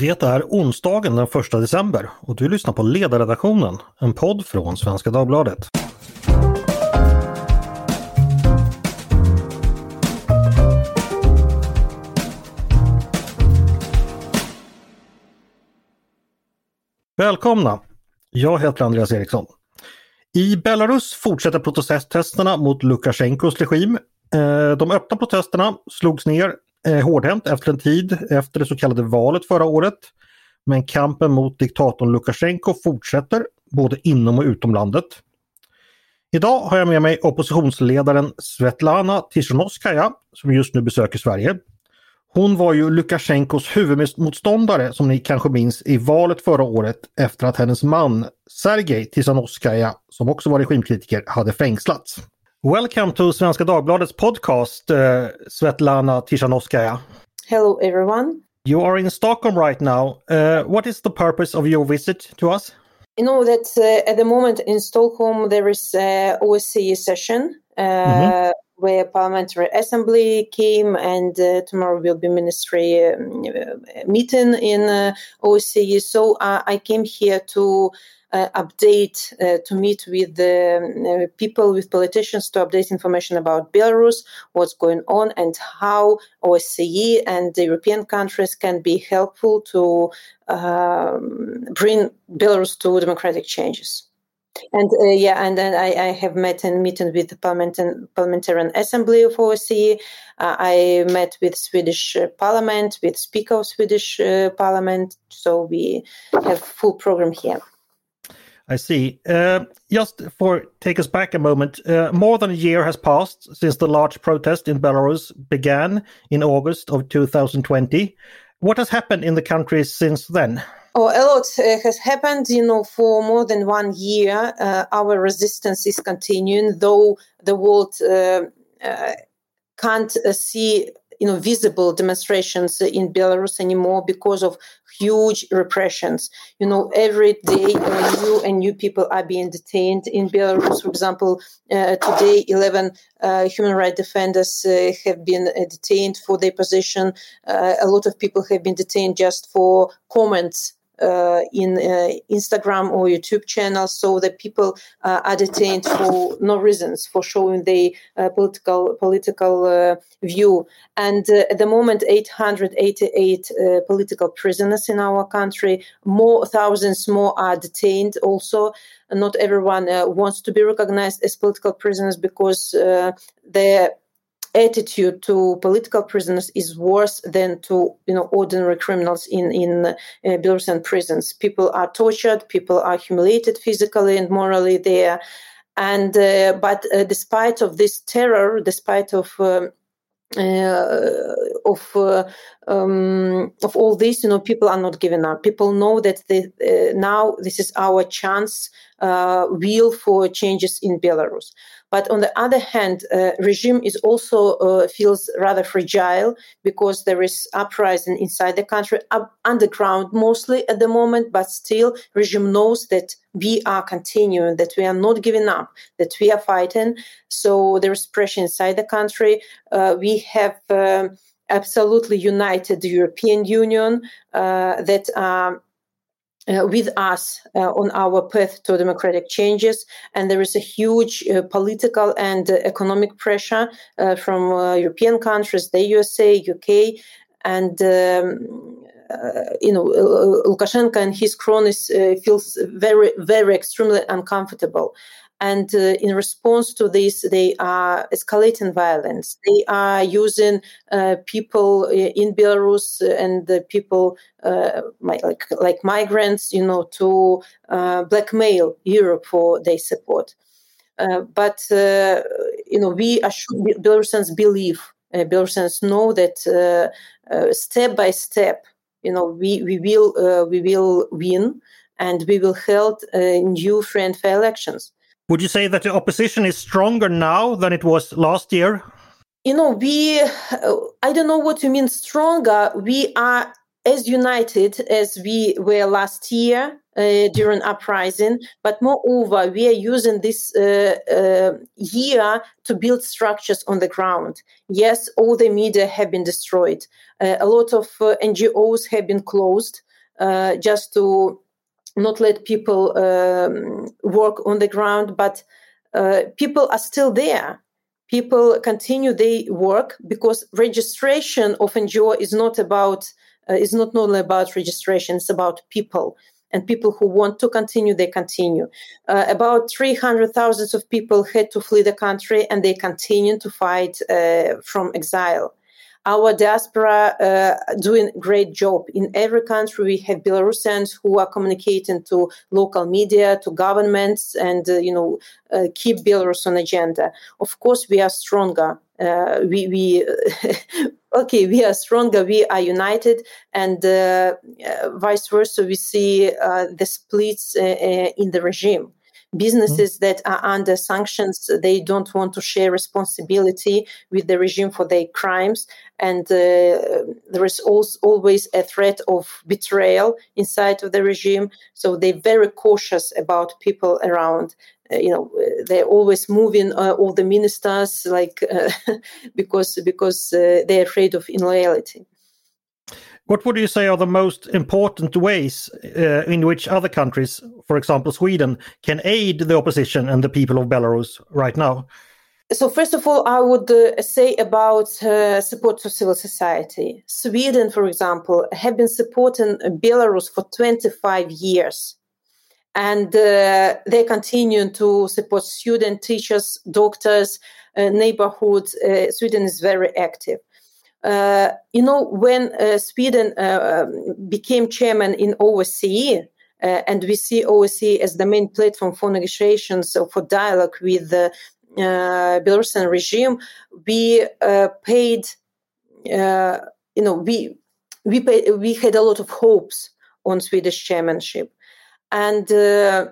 Det är onsdagen den 1 december och du lyssnar på Ledarredaktionen, en podd från Svenska Dagbladet. Välkomna! Jag heter Andreas Eriksson. I Belarus fortsätter protesttesterna mot Lukasjenkos regim. Eh, de öppna protesterna slogs ner eh, hårdhänt efter en tid efter det så kallade valet förra året. Men kampen mot diktatorn Lukasjenko fortsätter både inom och utom landet. Idag har jag med mig oppositionsledaren Svetlana Tichanovskaja som just nu besöker Sverige. Hon var ju Lukasjenkos huvudmotståndare som ni kanske minns i valet förra året efter att hennes man Sergej Tichanovskaja, som också var regimkritiker, hade fängslats. Welcome to Svenska Dagbladets podcast, uh, Svetlana Tichanovskaja. Hello everyone. You are in Stockholm right now. Uh, what is the purpose of your visit to us? You know that uh, at the moment in Stockholm there is a OSCE session. Mm-hmm where parliamentary assembly came and uh, tomorrow will be ministry um, meeting in uh, OSCE. So uh, I came here to uh, update, uh, to meet with the uh, people, with politicians, to update information about Belarus, what's going on, and how OSCE and the European countries can be helpful to um, bring Belarus to democratic changes. And uh, yeah, and then I, I, have met and meeting with the parliamentarian assembly of OSCE. Uh, I met with Swedish uh, parliament, with speaker of Swedish uh, parliament. So we have full program here. I see. Uh, just for take us back a moment, uh, more than a year has passed since the large protest in Belarus began in August of 2020. What has happened in the country since then? Oh, a lot uh, has happened. You know, for more than one year, uh, our resistance is continuing, though the world uh, uh can't uh, see you know visible demonstrations in Belarus anymore because of huge repressions. You know, every day new and new people are being detained in Belarus. For example, uh, today 11 uh, human rights defenders have been detained for their position. A lot of people have been detained just for comments uh, in uh, Instagram or YouTube channels so that people uh, are detained for no reasons for showing their uh, political political uh, view. And uh, at the moment, 888 political prisoners in our country. More thousands more are detained. Also, not everyone wants to be recognized as political prisoners because their attitude to political prisoners is worse than to you know ordinary criminals in in uh, Belarusian prisons. People are tortured, people are humiliated physically and morally there, and uh, but uh, despite of this terror, despite of um, uh, of uh, um, of all this, you know, people are not giving up. People know that they, uh, now this is our chance, uh, wheel for changes in Belarus. But on the other hand, uh, regime is also uh, feels rather fragile because there is uprising inside the country, underground mostly at the moment. But still, regime knows that we are continuing, that we are not giving up, that we are fighting. So there is pressure inside the country. Uh, we have. Um, absolutely united European Union uh, that are uh, with us uh, on our path to democratic changes. And there is a huge uh, political and economic pressure uh, from uh, European countries, the USA, UK, and um, uh, you know Lukashenko and his cronies feels very, very extremely uncomfortable. And uh, in response to this, they are escalating violence. They are using uh, people uh, in Belarus and the people uh, like like migrants, you know, to uh, blackmail Europe for their support. Uh, but you know, we should, Belarusians believe, Belarusians know that step by step, you know, we we will we will win, and we will hold new fair elections. Would you say that the opposition is stronger now than it was last year? You know, we, uh, I don't know what you mean stronger. We are as united as we were last year uh, during uprising, but moreover, we are using this uh, uh, year to build structures on the ground. Yes, all the media have been destroyed. Uh, a lot of uh, NGOs have been closed. just to not let people um, work on the ground, but uh, people are still there. People continue their work because registration of NGO is not about uh, is not only about registration; it's about people. And people who want to continue they continue. Uh, about 300000 of people had to flee the country and they continue to fight uh, from exile our diaspora uh, doing great job. In every country we have belarusians who are communicating to local media to governments and uh, you know uh, keep belarus on agenda. Of course we are stronger. Uh, we we okay we are stronger we are united and uh, uh, vice versa we see the splits in the regime businesses mm-hmm. that are under sanctions they don't want to share responsibility with the regime for their crimes. And there is also always a threat of betrayal inside of the regime. So they're very cautious about people around. Uh, you know uh, they're always moving uh, all the ministers like because because they're afraid of inloyalty what would you say are the most important ways uh, in which other countries, for example Sweden, can aid the opposition and the people of Belarus right now? So, first of all, I would uh, say about uh, support to civil society. Sweden, for example, have been supporting Belarus for 25 years and uh, they continue to support students, teachers, doctors, uh, neighborhoods. Uh, Sweden is very active. Uh, you know, when uh, Sweden uh, um, became chairman in OSCE, and we see OSCE as the main platform for negotiations or for dialogue with the Belarusian regime, we paid, you know, we we pay, we had a lot of hopes on Swedish chairmanship. And uh,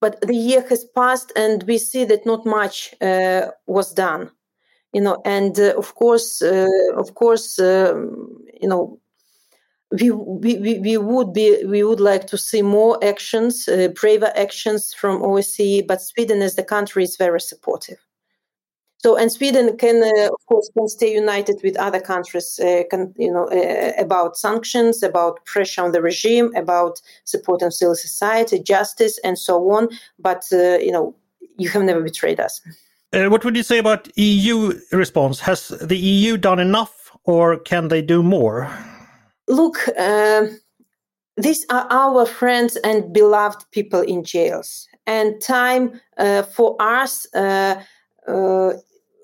but the year has passed and we see that not much uh, was done you know and uh, of course uh, of course um, you know we, we, we would be we would like to see more actions uh, braver actions from OSCE but Sweden as the country is very supportive so, and Sweden can, uh, of course, can stay united with other countries, uh, can, you know, uh, about sanctions, about pressure on the regime, about supporting civil society, justice, and so on. But you know, you have never betrayed us. Uh, what would you say about EU response? Has the EU done enough, or can they do more? Look. Um, these are our friends and beloved people in jails, and time uh, for us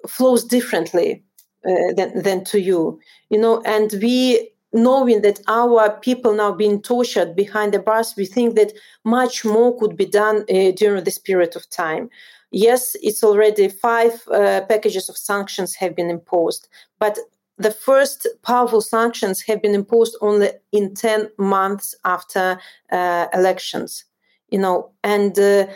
flows differently uh, than, than to you you know and we knowing that our people now being tortured behind the bars we think that much more could be done uh, during this period of time yes it's already five uh, packages of sanctions have been imposed but the first powerful sanctions have been imposed only in 10 months after uh, elections you know and uh,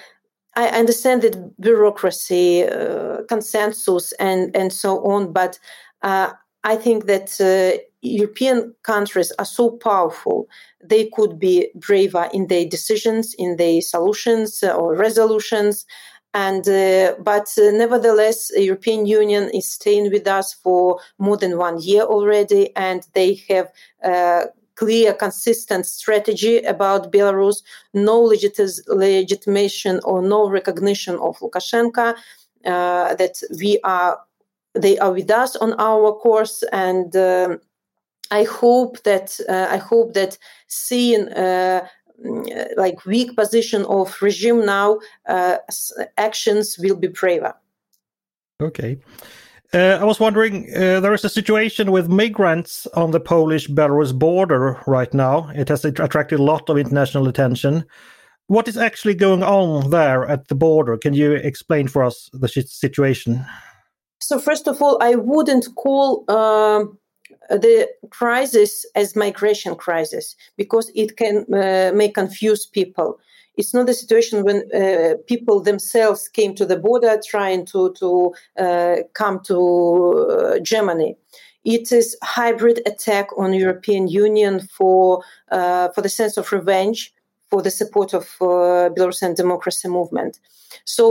I understand that bureaucracy, uh, consensus, and and so on, but uh, I think that uh, European countries are so powerful; they could be braver in their decisions, in their solutions or resolutions. And uh, but uh, nevertheless, European Union is staying with us for more than one year already, and they have clear, consistent strategy about Belarus, no legit- legitimation or no recognition of Lukashenko, uh, that we are, they are with us on our course, and um, I hope that uh, I hope that seeing. Uh, like weak position of regime now, uh, actions will be braver. Okay. Uh, I was wondering, uh, there is a situation with migrants on the Polish-Belarus border right now. It has attracted a lot of international attention. What is actually going on there at the border? Can you explain for us the situation? So, first of all, I wouldn't call uh, the crisis as migration crisis because it can uh, may confuse people it's not a situation when uh, people themselves came to the border trying to to uh, come to uh, Germany. It is hybrid attack on European Union for uh, for the sense of revenge, for the support of uh, Belarusian democracy movement. So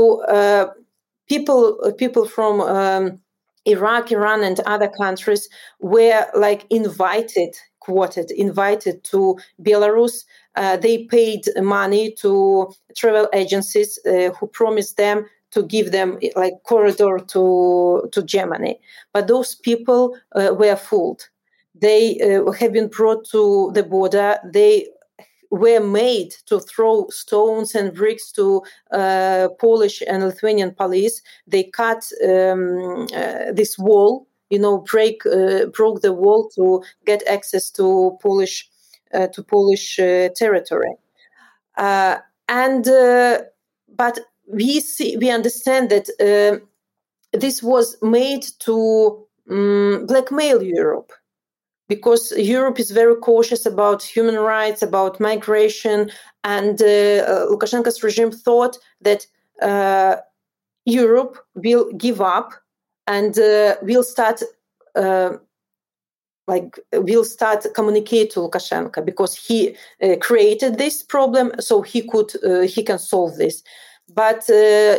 people people from um, Iraq, Iran, and other countries were like invited quoted, invited to Belarus. Uh, they paid money to travel agencies uh, who promised them to give them like corridor to to Germany. But those people uh, were fooled. They uh, have been brought to the border. They were made to throw stones and bricks to uh, Polish and Lithuanian police. They cut um, uh, this wall, you know, break uh, broke the wall to get access to Polish uh, to Polish uh, territory. Uh, and but we see we understand that this was made to um, blackmail Europe because Europe is very cautious about human rights, about migration, and uh, uh, Lukashenko's regime thought that uh, Europe will give up and uh, will start. Uh, like will start communicate to Lukashenko because he uh, created this problem, so he could he can solve this but uh,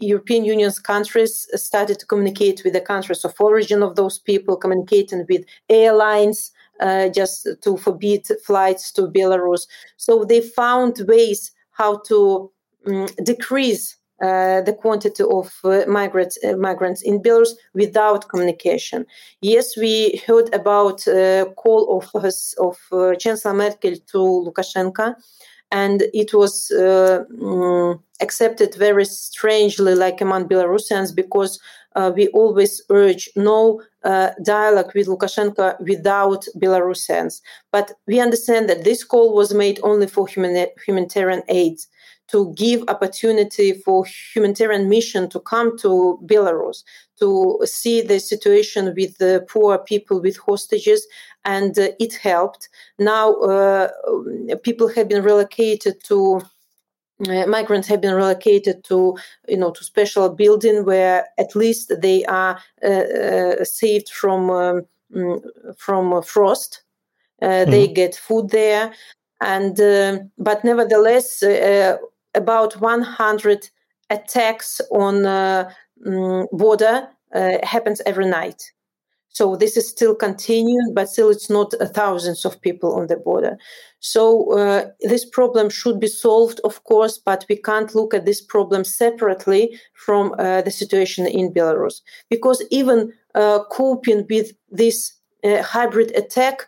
European Union's countries started to communicate with the countries of origin of those people, communicating with airlines uh, just to forbid flights to Belarus. So they found ways how to um, decrease uh, the quantity of uh, migrants uh, migrants in Belarus without communication. Yes, we heard about uh, call of of uh, Chancellor Merkel to Lukashenko and it was uh, mm, accepted very strangely, like among Belarusians, because uh, we always urge no uh, dialogue with Lukashenko without Belarusians. But we understand that this call was made only for humanitarian aid to give opportunity for humanitarian mission to come to Belarus to see the situation with the poor people with hostages and uh, it helped. Now uh, people have been relocated to uh, migrants have been relocated to you know to special building where at least they are uh, uh, saved from um, mm, from frost. Mm. they get food there. And um, but nevertheless about 100 attacks on uh, mm, border uh, happens every night. So this is still continuing, but still it's not uh, thousands of people on the border. So uh, this problem should be solved, of course, but we can't look at this problem separately from uh, the situation in Belarus because even uh, coping with this hybrid attack,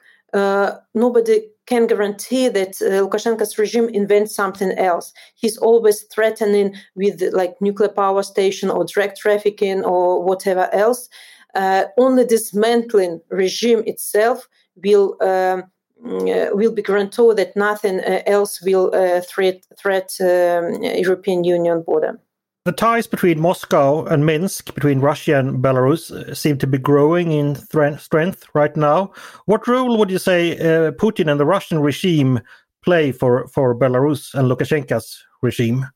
nobody can guarantee that uh, Lukashenko's regime invents something else. He's always threatening with like nuclear power station or drug trafficking or whatever else. Uh, only dismantling regime itself will um, uh, will be guaranteed that nothing uh, else will uh, threat threat um, European Union border. The ties between Moscow and Minsk, between Russia and Belarus, seem to be growing in strength right now. What role would you say uh, Putin and the Russian regime play for, for Belarus and Lukashenko's regime?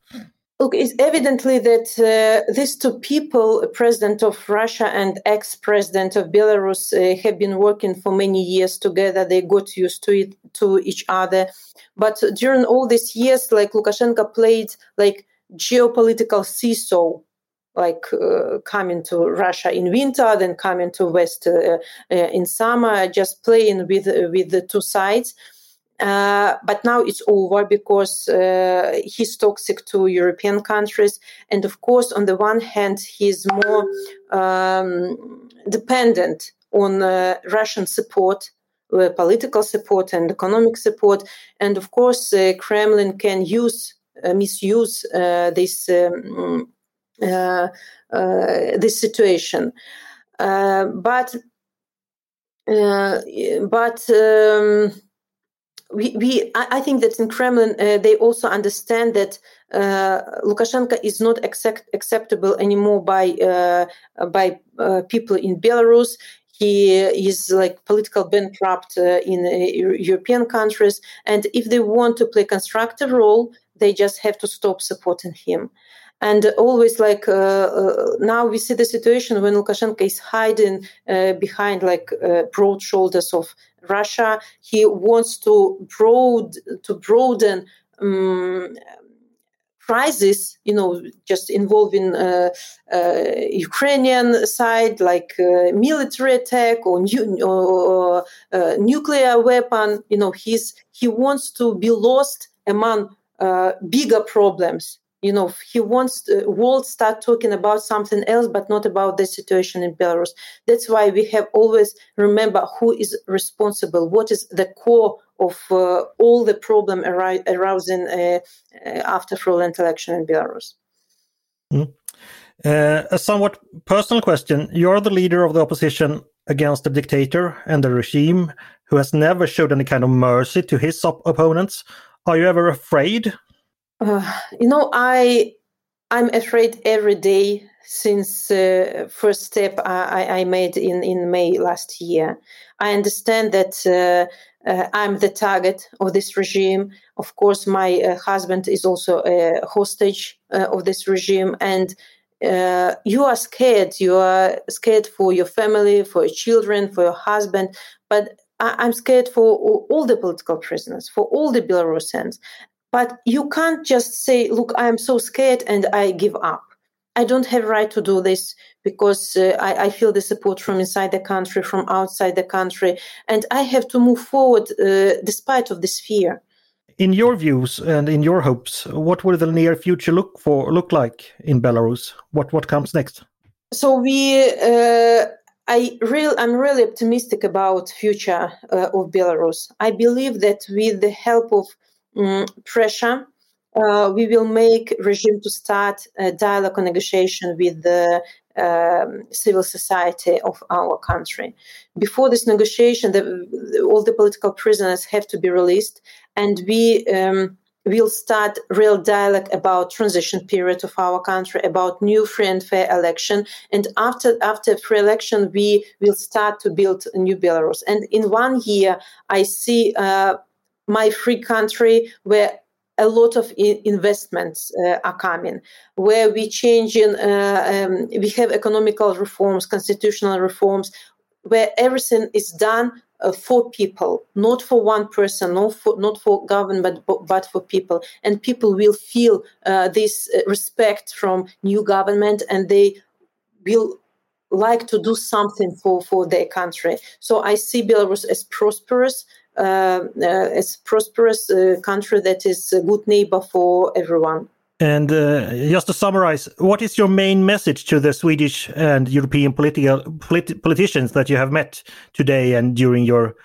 Look, it's evidently that uh, these two people, president of Russia and ex-president of Belarus, uh, have been working for many years together. They got used to it, to each other. But during all these years, like Lukashenko played like geopolitical seesaw like uh, coming to Russia in winter, then coming to West uh, uh, in summer, just playing with with the two sides. Uh, but now it's over because uh, he's toxic to European countries, and of course, on the one hand, he's more um, dependent on uh, Russian support. political support and economic support, and of course, Kremlin can use uh, misuse uh, this um, uh, this situation. but but um, we, we I think that in Kremlin uh, they also understand that uh, Lukashenko is not accept, acceptable anymore by uh, by people in Belarus. He is like political bankrupt in European countries, and if they want to play constructive role, they just have to stop supporting him and always like uh, uh, now we see the situation when Lukashenko is hiding uh, behind like uh, broad shoulders of Russia. He wants to broad to broaden um, crisis, you know, just involving uh, uh, Ukrainian side, like military attack or, or nuclear weapon, you know, he's he wants to be lost among uh, bigger problems. You know he wants the world start talking about something else but not about the situation in belarus. That's why we have always remember who is responsible what is the core of uh, all the problem arousing uh, uh, after fraudulent election in belarus. Mm. a somewhat personal question. You're the leader of the opposition against the dictator and the regime who has never showed any kind of mercy to his op- opponents are you ever afraid uh, you know, I I'm afraid every day since uh, first step I, I, made in, in May last year. I understand that uh, uh, I'm the target of this regime. Of course, my uh, husband is also a hostage uh, of this regime, and uh, you are scared. You are scared for your family, for your children, for your husband. But I- am scared for all the political prisoners, for all the Belarusians. But you can't just say, look, I'm so scared and I give up. I don't have right to do this because uh, I, I, feel the support from inside the country, from outside the country, and I have to move forward uh, despite of this fear. In your views and in your hopes, what will the near future look for look like in Belarus? What what comes next? So we, uh, I real, I'm really optimistic about future uh, of Belarus. I believe that with the help of um, pressure, uh, we will make regime to start a dialogue and negotiation with the um, civil society of our country. Before this negotiation, the, all the political prisoners have to be released, and we um, will start real dialogue about transition period of our country, about new free and fair election, and after after free election, we will start to build new Belarus. And in one year, I see. Uh, my free country where a lot of investments uh, are coming, where we change in, uh, um, we have economical reforms, constitutional reforms, where everything is done uh, for people, not for one person, not for not for government, but, but for people, and people will feel uh, this uh, respect from new government, and they will like to do something for for their country. So I see Belarus as prosperous uh, uh, a prosperous uh, country that is a good neighbor for everyone. And uh, just to summarize, what is your main message to the Swedish and European political polit politicians that you have met today and during your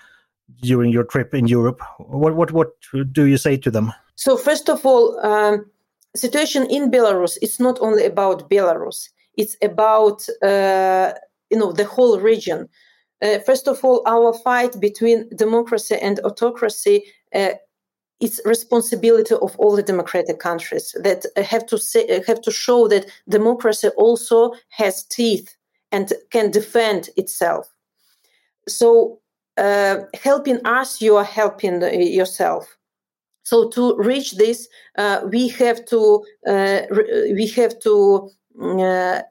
during your trip in Europe? What what what do you say to them? So first of all, um, situation in Belarus. It's not only about Belarus. It's about uh, you know the whole region. Uh, first of all, our fight between democracy and autocracy uh, it's responsibility of all the democratic countries that have to say, have to show that democracy also has teeth and can defend itself. So, uh, helping us, you are helping yourself. So, to reach this, uh, we have to uh, we have to uh,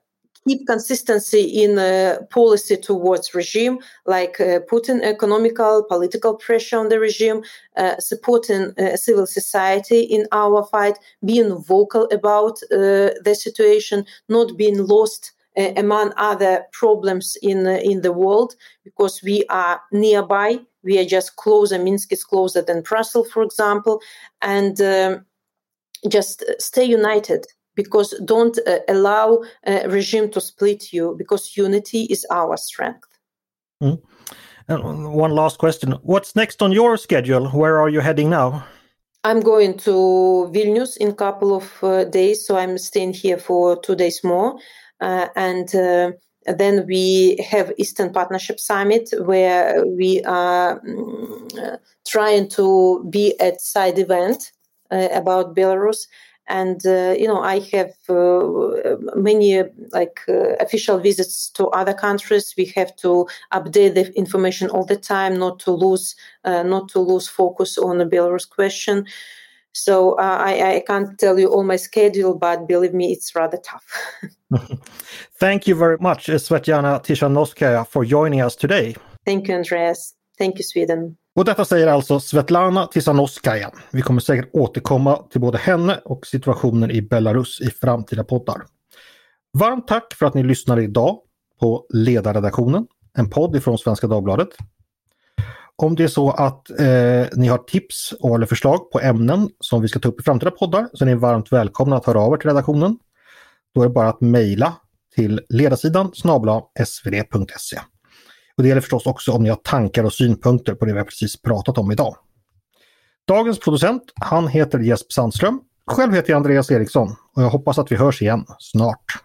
keep consistency in uh, policy towards regime, like uh, putting economical, political pressure on the regime, uh, supporting uh, civil society in our fight, being vocal about uh, the situation, not being lost uh, among other problems in in the world, because we are nearby. We are just closer. Minsk is closer than Brussels, for example, and. Um, just stay united because don't uh, allow a regime to split you because unity is our strength. Mm. And one last question. What's next on your schedule? Where are you heading now? I'm going to Vilnius in a couple of uh, days, so I'm staying here for two days more. Uh, and uh, then we have Eastern Partnership Summit where we are um, trying to be at side event uh, about Belarus and uh, you know i have uh, many like uh, official visits to other countries. We have to update the information all the time not to lose uh, not to lose focus on the belarus question. So uh, I, I can't tell you all my schedule but believe me it's rather tough. Thank you very much svetlana Tichanovskaja for joining us today. Thank you andreas. Thank you sweden Och detta säger alltså Svetlana Tisanoskaja. Vi kommer säkert återkomma till både henne och situationen i Belarus i framtida poddar. Varmt tack för att ni lyssnade idag på Ledarredaktionen, en podd ifrån Svenska Dagbladet. Om det är så att eh, ni har tips eller förslag på ämnen som vi ska ta upp i framtida poddar så är ni varmt välkomna att höra av er till redaktionen. Då är det bara att mejla till ledarsidan snabla svd.se. Och det gäller förstås också om ni har tankar och synpunkter på det vi har precis pratat om idag. Dagens producent, han heter Jesper Sandström. Själv heter jag Andreas Eriksson och jag hoppas att vi hörs igen snart.